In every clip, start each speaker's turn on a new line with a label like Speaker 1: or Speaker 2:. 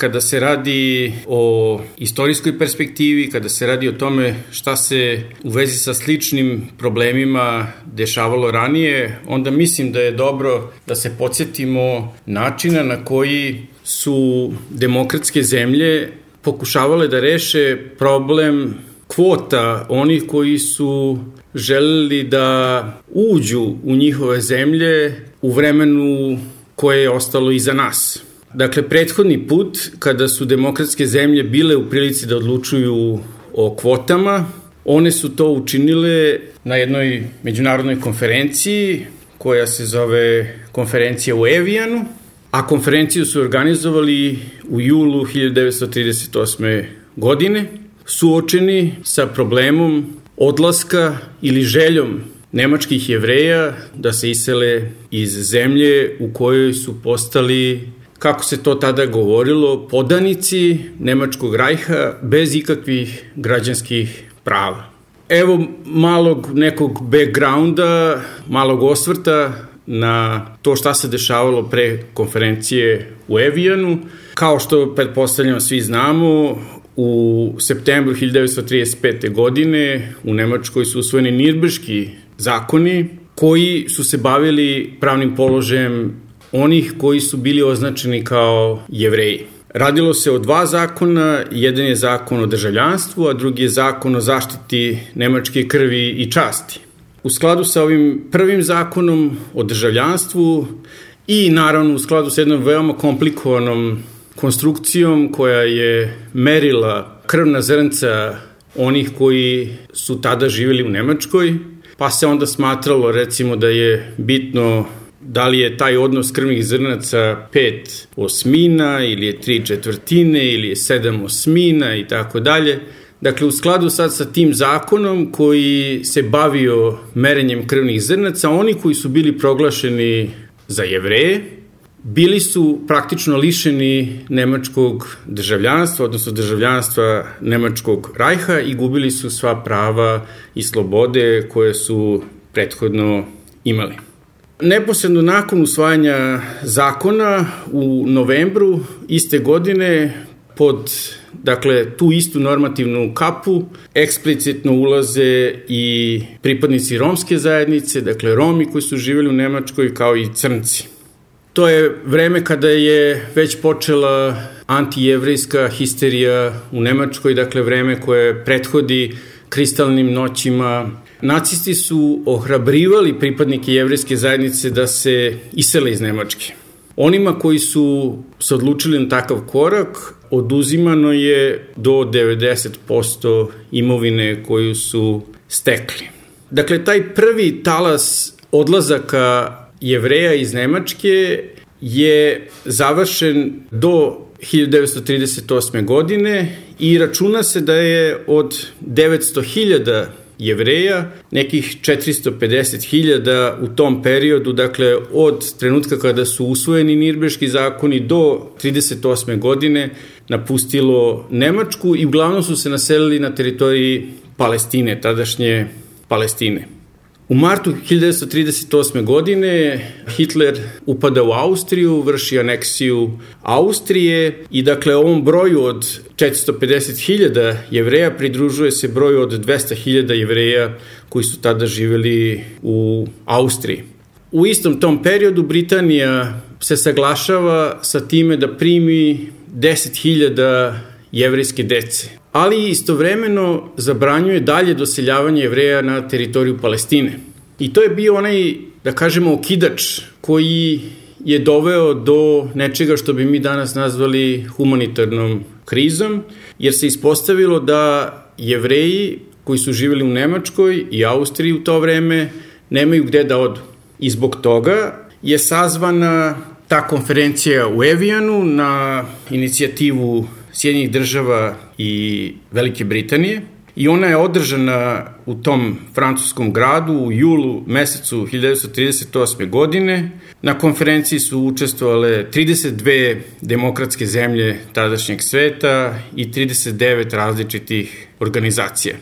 Speaker 1: kada se radi o istorijskoj perspektivi, kada se radi o tome šta se u vezi sa sličnim problemima dešavalo ranije, onda mislim da je dobro da se podsjetimo načina na koji su demokratske zemlje pokušavale da reše problem kvota onih koji su želeli da uđu u njihove zemlje u vremenu koje je ostalo iza nas. Dakle, prethodni put, kada su demokratske zemlje bile u prilici da odlučuju o kvotama, one su to učinile na jednoj međunarodnoj konferenciji koja se zove konferencija u Evijanu, a konferenciju su organizovali u julu 1938. godine, suočeni sa problemom odlaska ili željom nemačkih jevreja da se isele iz zemlje u kojoj su postali kako se to tada govorilo, podanici Nemačkog rajha bez ikakvih građanskih prava. Evo malog nekog backgrounda, malog osvrta na to šta se dešavalo pre konferencije u Evijanu. Kao što, pretpostavljam, svi znamo, u septembru 1935. godine u Nemačkoj su usvojeni Nirbrški zakoni koji su se bavili pravnim položajem onih koji su bili označeni kao jevreji. Radilo se o dva zakona, jedan je zakon o državljanstvu, a drugi je zakon o zaštiti nemačke krvi i časti. U skladu sa ovim prvim zakonom o državljanstvu i naravno u skladu sa jednom veoma komplikovanom konstrukcijom koja je merila krvna zrnca onih koji su tada živjeli u Nemačkoj, pa se onda smatralo recimo da je bitno da li je taj odnos krvnih zrnaca pet osmina ili je tri četvrtine ili je sedam osmina i tako dalje. Dakle, u skladu sad sa tim zakonom koji se bavio merenjem krvnih zrnaca, oni koji su bili proglašeni za jevreje, bili su praktično lišeni nemačkog državljanstva, odnosno državljanstva nemačkog rajha i gubili su sva prava i slobode koje su prethodno imali. Neposredno nakon usvajanja zakona u novembru iste godine pod dakle, tu istu normativnu kapu eksplicitno ulaze i pripadnici romske zajednice, dakle Romi koji su živjeli u Nemačkoj kao i crnci. To je vreme kada je već počela antijevrijska histerija u Nemačkoj, dakle vreme koje prethodi kristalnim noćima. Nacisti su ohrabrivali pripadnike jevrijske zajednice da se isele iz Nemačke. Onima koji su se odlučili na takav korak, oduzimano je do 90% imovine koju su stekli. Dakle, taj prvi talas odlazaka jevreja iz Nemačke je završen do 1938. godine i računa se da je od 900.000 jevreja, nekih 450.000 u tom periodu, dakle od trenutka kada su usvojeni Nirbeški zakoni do 38. godine napustilo Nemačku i uglavnom su se naselili na teritoriji Palestine, tadašnje Palestine. U martu 1938. godine Hitler upada u Austriju, vrši aneksiju Austrije i dakle ovom broju od 450.000 jevreja pridružuje se broju od 200.000 jevreja koji su tada živeli u Austriji. U istom tom periodu Britanija se saglašava sa time da primi 10.000 jevrejske dece ali istovremeno zabranjuje dalje doseljavanje jevreja na teritoriju Palestine. I to je bio onaj, da kažemo, okidač koji je doveo do nečega što bi mi danas nazvali humanitarnom krizom, jer se ispostavilo da jevreji koji su živjeli u Nemačkoj i Austriji u to vreme nemaju gde da odu. I zbog toga je sazvana ta konferencija u Evijanu na inicijativu Sjedinjih država i Velike Britanije i ona je održana u tom francuskom gradu u julu mesecu 1938. godine. Na konferenciji su učestvovale 32 demokratske zemlje tadašnjeg sveta i 39 različitih organizacija.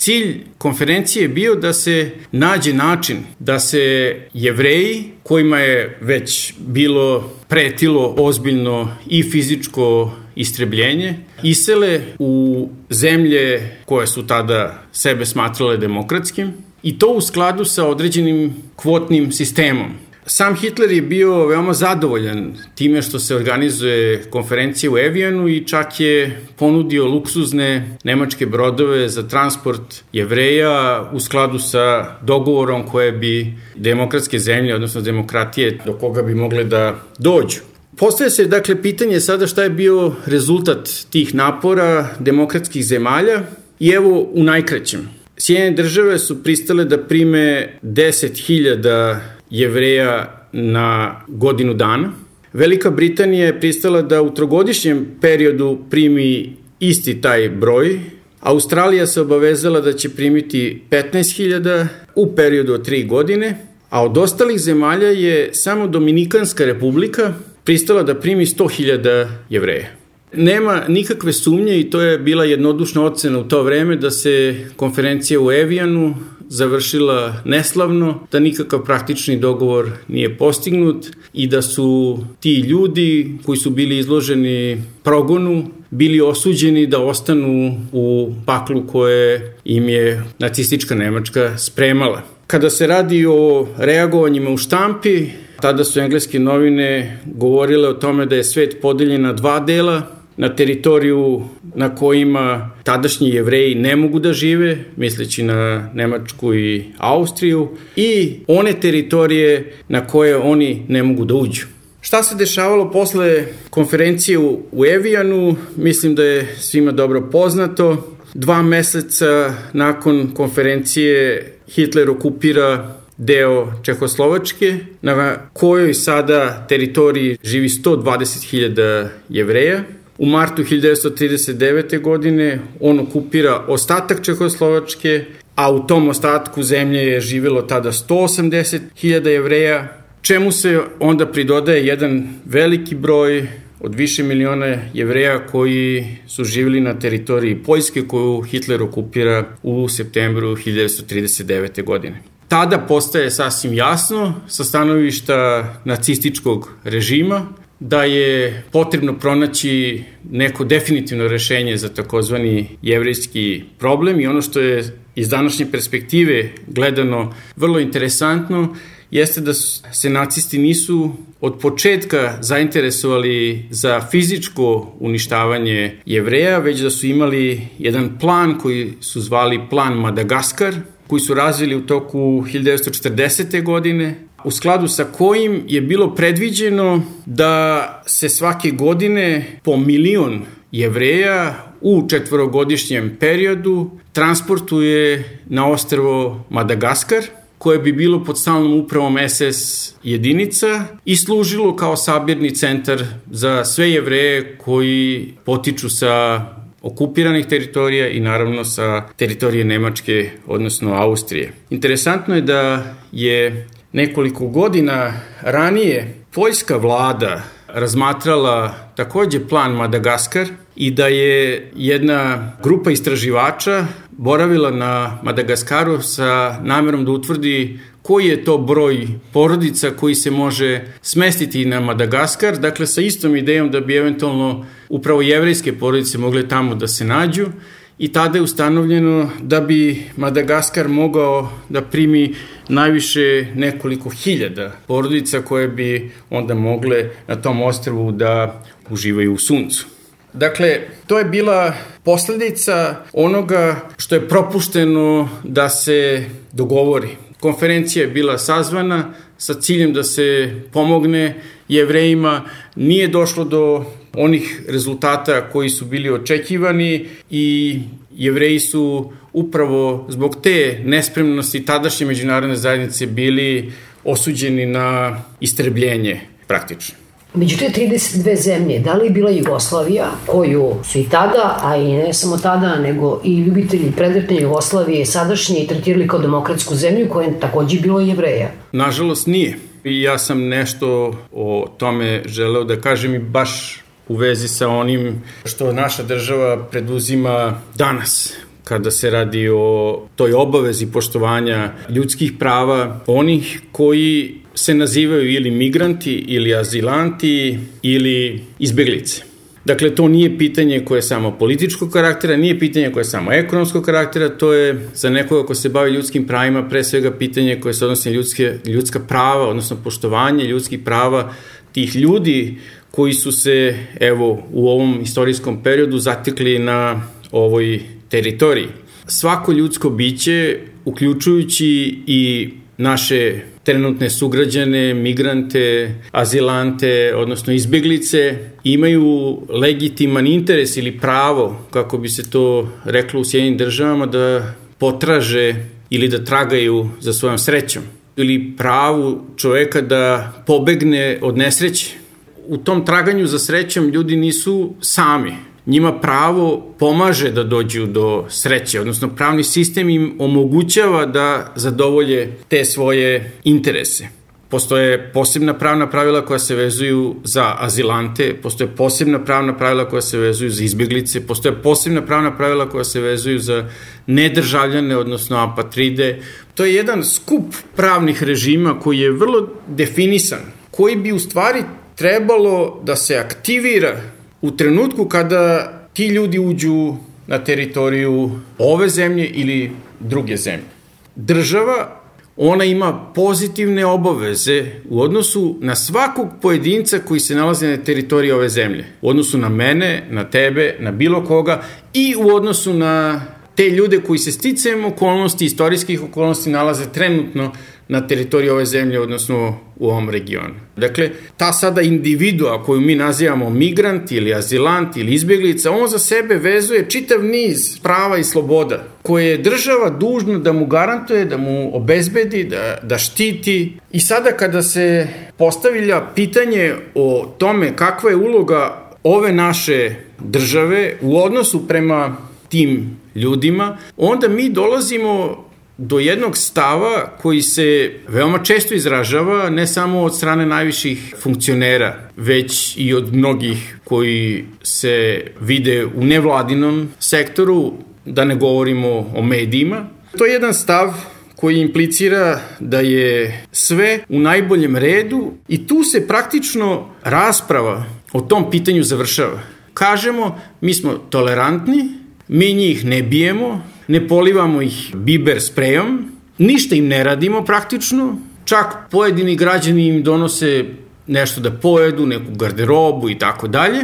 Speaker 1: Cilj konferencije je bio da se nađe način da se jevreji, kojima je već bilo pretilo ozbiljno i fizičko istrebljenje, isele u zemlje koje su tada sebe smatrale demokratskim i to u skladu sa određenim kvotnim sistemom. Sam Hitler je bio veoma zadovoljan time što se organizuje konferencija u Evijanu i čak je ponudio luksuzne nemačke brodove za transport jevreja u skladu sa dogovorom koje bi demokratske zemlje, odnosno demokratije, do koga bi mogle da dođu. Postoje se dakle pitanje sada šta je bio rezultat tih napora demokratskih zemalja i evo u najkraćem. Sjedine države su pristale da prime 10.000 jevreja na godinu dana. Velika Britanija je pristala da u trogodišnjem periodu primi isti taj broj. Australija se obavezala da će primiti 15.000 u periodu od 3 godine, a od ostalih zemalja je samo Dominikanska republika pristala da primi 100.000 jevreja. Nema nikakve sumnje i to je bila jednodušna ocena u to vreme da se konferencija u Evijanu završila neslavno, da nikakav praktični dogovor nije postignut i da su ti ljudi koji su bili izloženi progonu bili osuđeni da ostanu u paklu koje im je nacistička Nemačka spremala. Kada se radi o reagovanjima u štampi, tada su engleske novine govorile o tome da je svet podeljen na dva dela, na teritoriju na kojima tadašnji jevreji ne mogu da žive, misleći na Nemačku i Austriju, i one teritorije na koje oni ne mogu da uđu. Šta se dešavalo posle konferencije u Evijanu, mislim da je svima dobro poznato. Dva meseca nakon konferencije Hitler okupira deo Čehoslovačke, na kojoj sada teritoriji živi 120.000 jevreja. U martu 1939. godine on okupira ostatak Čehoslovačke, a u tom ostatku zemlje je živelo tada 180.000 jevreja, čemu se onda pridodaje jedan veliki broj od više miliona jevreja koji su živjeli na teritoriji Poljske koju Hitler okupira u septembru 1939. godine. Tada postaje sasvim jasno sa stanovišta nacističkog režima da je potrebno pronaći neko definitivno rešenje za takozvani jevrijski problem i ono što je iz današnje perspektive gledano vrlo interesantno jeste da se nacisti nisu od početka zainteresovali za fizičko uništavanje jevreja, već da su imali jedan plan koji su zvali plan Madagaskar, koji su razvili u toku 1940. godine, u skladu sa kojim je bilo predviđeno da se svake godine po milion jevreja u četvorogodišnjem periodu transportuje na ostrvo Madagaskar, koje bi bilo pod stalnom upravom SS jedinica i služilo kao sabirni centar za sve jevreje koji potiču sa okupiranih teritorija i naravno sa teritorije Nemačke, odnosno Austrije. Interesantno je da je nekoliko godina ranije poljska vlada razmatrala takođe plan Madagaskar i da je jedna grupa istraživača boravila na Madagaskaru sa namerom da utvrdi koji je to broj porodica koji se može smestiti na Madagaskar, dakle sa istom idejom da bi eventualno upravo jevrejske porodice mogle tamo da se nađu i tada je ustanovljeno da bi Madagaskar mogao da primi najviše nekoliko hiljada porodica koje bi onda mogle na tom ostrvu da uživaju u suncu. Dakle, to je bila posledica onoga što je propušteno da se dogovori. Konferencija je bila sazvana sa ciljem da se pomogne jevrejima. Nije došlo do onih rezultata koji su bili očekivani i jevreji su upravo zbog te nespremnosti tadašnje međunarodne zajednice bili osuđeni na istrebljenje praktično.
Speaker 2: Među te 32 zemlje, da li je bila Jugoslavija, koju su i tada, a i ne samo tada, nego i ljubitelji predretne Jugoslavije sadašnje i tretirali kao demokratsku zemlju, koja je takođe bilo jevreja?
Speaker 1: Nažalost nije. I ja sam nešto o tome želeo da kažem i baš u vezi sa onim što naša država preduzima danas kada se radi o toj obavezi poštovanja ljudskih prava onih koji se nazivaju ili migranti ili azilanti ili izbeglice. Dakle, to nije pitanje koje je samo političkog karaktera, nije pitanje koje je samo ekonomskog karaktera, to je za nekoga ko se bavi ljudskim pravima pre svega pitanje koje se odnosi na ljudske, ljudska prava, odnosno poštovanje ljudskih prava tih ljudi koji su se, evo, u ovom istorijskom periodu zatekli na ovoj teritoriji. Svako ljudsko biće, uključujući i naše trenutne sugrađane, migrante, azilante, odnosno izbeglice, imaju legitiman interes ili pravo, kako bi se to reklo u Sjedinim državama, da potraže ili da tragaju za svojom srećom ili pravu čoveka da pobegne od nesreće. U tom traganju za srećom ljudi nisu sami njima pravo pomaže da dođu do sreće, odnosno pravni sistem im omogućava da zadovolje te svoje interese. Postoje posebna pravna pravila koja se vezuju za azilante, postoje posebna pravna pravila koja se vezuju za izbjeglice, postoje posebna pravna pravila koja se vezuju za nedržavljane, odnosno apatride. To je jedan skup pravnih režima koji je vrlo definisan, koji bi u stvari trebalo da se aktivira u trenutku kada ti ljudi uđu na teritoriju ove zemlje ili druge zemlje. Država ona ima pozitivne obaveze u odnosu na svakog pojedinca koji se nalazi na teritoriji ove zemlje. U odnosu na mene, na tebe, na bilo koga i u odnosu na te ljude koji se sticajem okolnosti, istorijskih okolnosti nalaze trenutno na teritoriji ove zemlje, odnosno u ovom regionu. Dakle, ta sada individua koju mi nazivamo migrant ili azilant ili izbjeglica, on za sebe vezuje čitav niz prava i sloboda koje je država dužna da mu garantuje, da mu obezbedi, da, da štiti. I sada kada se postavlja pitanje o tome kakva je uloga ove naše države u odnosu prema tim ljudima, onda mi dolazimo do jednog stava koji se veoma često izražava ne samo od strane najviših funkcionera, već i od mnogih koji se vide u nevladinom sektoru, da ne govorimo o medijima. To je jedan stav koji implicira da je sve u najboljem redu i tu se praktično rasprava o tom pitanju završava. Kažemo, mi smo tolerantni, mi njih ne bijemo, ne polivamo ih biber sprejom, ništa im ne radimo praktično, čak pojedini građani im donose nešto da pojedu, neku garderobu i tako dalje.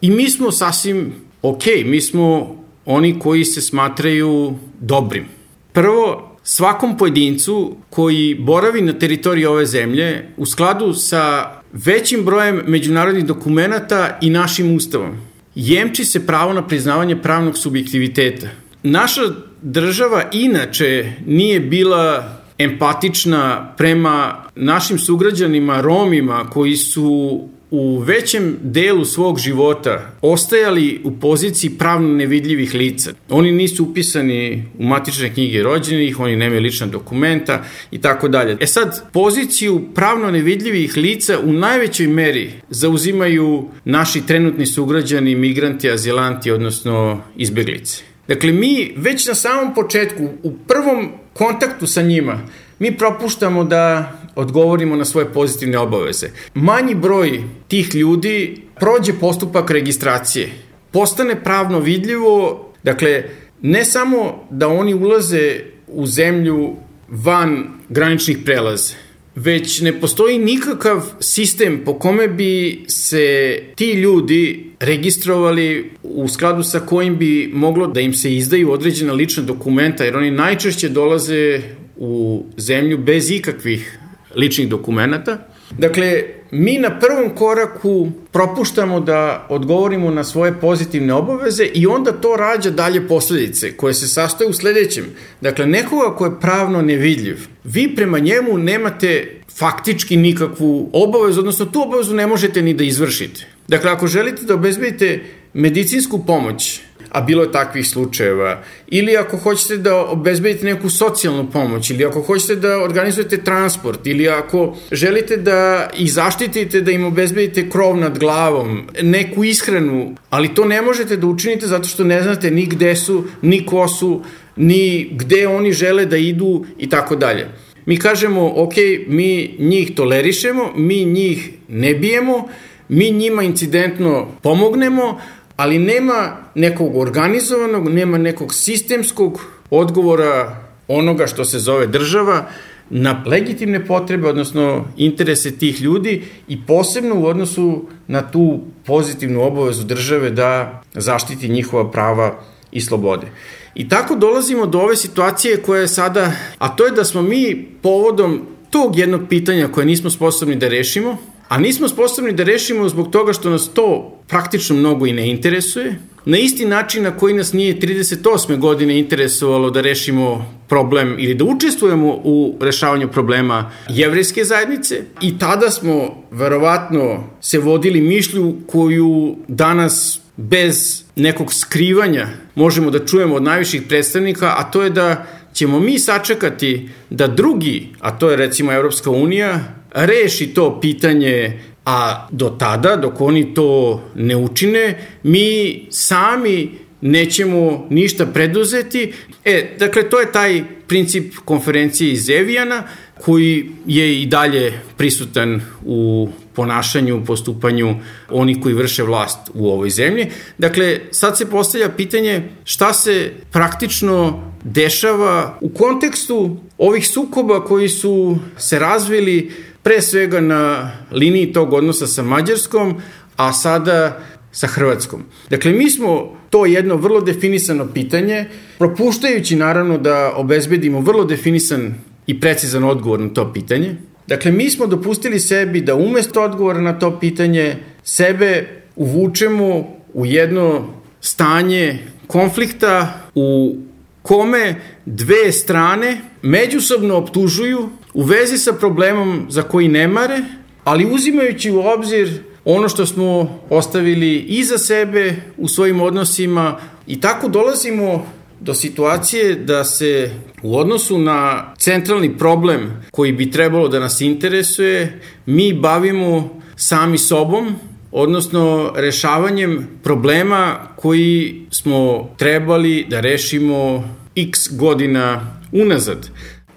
Speaker 1: I mi smo sasvim ok, mi smo oni koji se smatraju dobrim. Prvo, svakom pojedincu koji boravi na teritoriji ove zemlje u skladu sa većim brojem međunarodnih dokumenta i našim ustavom, jemči se pravo na priznavanje pravnog subjektiviteta. Naša država inače nije bila empatična prema našim sugrađanima Romima koji su u većem delu svog života ostajali u poziciji pravno nevidljivih lica. Oni nisu upisani u matične knjige rođenih, oni nemaju lična dokumenta i tako dalje. E sad, poziciju pravno nevidljivih lica u najvećoj meri zauzimaju naši trenutni sugrađani, migranti, azilanti, odnosno izbeglice. Dakle, mi već na samom početku, u prvom kontaktu sa njima, mi propuštamo da odgovorimo na svoje pozitivne obaveze. Manji broj tih ljudi prođe postupak registracije, postane pravno vidljivo, dakle, ne samo da oni ulaze u zemlju van graničnih prelaza, već ne postoji nikakav sistem po kome bi se ti ljudi registrovali u skladu sa kojim bi moglo da im se izdaju određena lična dokumenta, jer oni najčešće dolaze u zemlju bez ikakvih ličnih dokumenta. Dakle, mi na prvom koraku propuštamo da odgovorimo na svoje pozitivne obaveze i onda to rađa dalje posledice koje se sastoje u sledećem. Dakle, nekoga ko je pravno nevidljiv, vi prema njemu nemate faktički nikakvu obavezu, odnosno tu obavezu ne možete ni da izvršite. Dakle, ako želite da obezbedite medicinsku pomoć, a bilo je takvih slučajeva, ili ako hoćete da obezbedite neku socijalnu pomoć, ili ako hoćete da organizujete transport, ili ako želite da ih zaštitite, da im obezbedite krov nad glavom, neku ishranu, ali to ne možete da učinite zato što ne znate ni gde su, ni ko su, ni gde oni žele da idu i tako dalje. Mi kažemo, ok, mi njih tolerišemo, mi njih ne bijemo, mi njima incidentno pomognemo, ali nema nekog organizovanog, nema nekog sistemskog odgovora onoga što se zove država na legitimne potrebe, odnosno interese tih ljudi i posebno u odnosu na tu pozitivnu obavezu države da zaštiti njihova prava i slobode. I tako dolazimo do ove situacije koja je sada, a to je da smo mi povodom tog jednog pitanja koje nismo sposobni da rešimo, a nismo sposobni da rešimo zbog toga što nas to praktično mnogo i ne interesuje, na isti način na koji nas nije 38. godine interesovalo da rešimo problem ili da učestvujemo u rešavanju problema jevrijske zajednice i tada smo verovatno se vodili mišlju koju danas bez nekog skrivanja možemo da čujemo od najviših predstavnika, a to je da ćemo mi sačekati da drugi, a to je recimo Evropska unija, reši to pitanje a do tada, dok oni to ne učine, mi sami nećemo ništa preduzeti. E, dakle, to je taj princip konferencije iz Evijana, koji je i dalje prisutan u ponašanju, postupanju onih koji vrše vlast u ovoj zemlji. Dakle, sad se postavlja pitanje šta se praktično dešava u kontekstu ovih sukoba koji su se razvili pre svega na liniji tog odnosa sa Mađarskom, a sada sa Hrvatskom. Dakle, mi smo to jedno vrlo definisano pitanje, propuštajući naravno da obezbedimo vrlo definisan i precizan odgovor na to pitanje. Dakle, mi smo dopustili sebi da umesto odgovora na to pitanje sebe uvučemo u jedno stanje konflikta u kome dve strane međusobno optužuju u vezi sa problemom za koji ne mare, ali uzimajući u obzir ono što smo ostavili iza sebe u svojim odnosima i tako dolazimo do situacije da se u odnosu na centralni problem koji bi trebalo da nas interesuje, mi bavimo sami sobom, odnosno rešavanjem problema koji smo trebali da rešimo x godina unazad.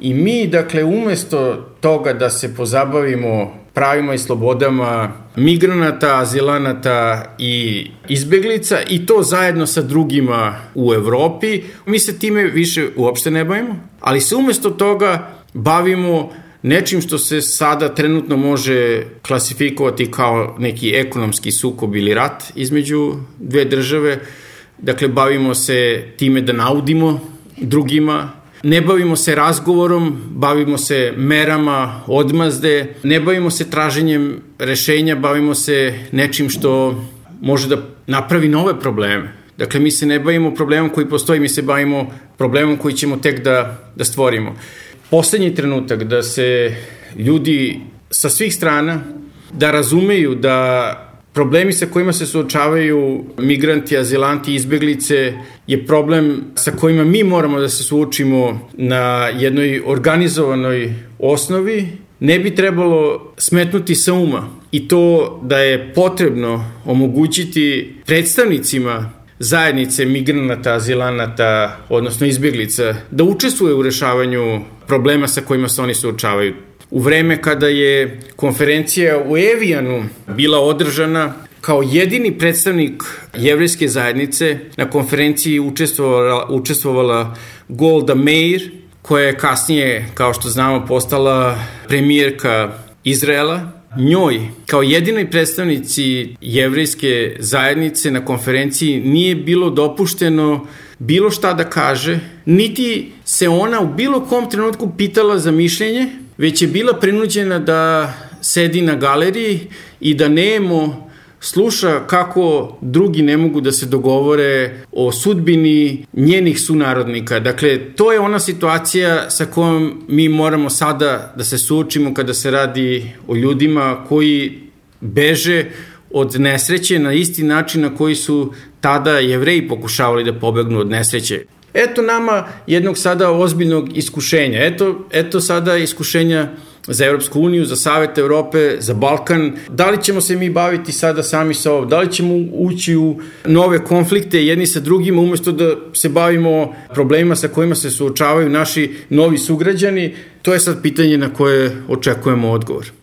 Speaker 1: I mi, dakle, umesto toga da se pozabavimo pravima i slobodama migranata, azilanata i izbeglica i to zajedno sa drugima u Evropi. Mi se time više uopšte ne bavimo, ali se umesto toga bavimo nečim što se sada trenutno može klasifikovati kao neki ekonomski sukob ili rat između dve države. Dakle, bavimo se time da naudimo drugima, ne bavimo se razgovorom, bavimo se merama odmazde, ne bavimo se traženjem rešenja, bavimo se nečim što može da napravi nove probleme. Dakle, mi se ne bavimo problemom koji postoji, mi se bavimo problemom koji ćemo tek da, da stvorimo. Poslednji trenutak da se ljudi sa svih strana da razumeju da Problemi sa kojima se suočavaju migranti, azilanti, izbeglice je problem sa kojima mi moramo da se suočimo na jednoj organizovanoj osnovi. Ne bi trebalo smetnuti sa uma i to da je potrebno omogućiti predstavnicima zajednice migranata, azilanata, odnosno izbjeglica, da učestvuje u rešavanju problema sa kojima se oni suočavaju u vreme kada je konferencija u Evijanu bila održana kao jedini predstavnik jevrijske zajednice na konferenciji učestvovala, učestvovala Golda Meir, koja je kasnije, kao što znamo, postala premijerka Izraela. Njoj, kao jedinoj predstavnici jevrijske zajednice na konferenciji, nije bilo dopušteno bilo šta da kaže, niti se ona u bilo kom trenutku pitala za mišljenje, već je bila prinuđena da sedi na galeriji i da nemo sluša kako drugi ne mogu da se dogovore o sudbini njenih sunarodnika. Dakle, to je ona situacija sa kojom mi moramo sada da se suočimo kada se radi o ljudima koji beže od nesreće na isti način na koji su tada jevreji pokušavali da pobegnu od nesreće. Eto nama jednog sada ozbiljnog iskušenja. Eto, eto sada iskušenja za Europsku uniju, za Savet Evrope, za Balkan. Da li ćemo se mi baviti sada sami sa ovom? Da li ćemo ući u nove konflikte jedni sa drugima umesto da se bavimo problemima sa kojima se suočavaju naši novi sugrađani? To je sad pitanje na koje očekujemo odgovor.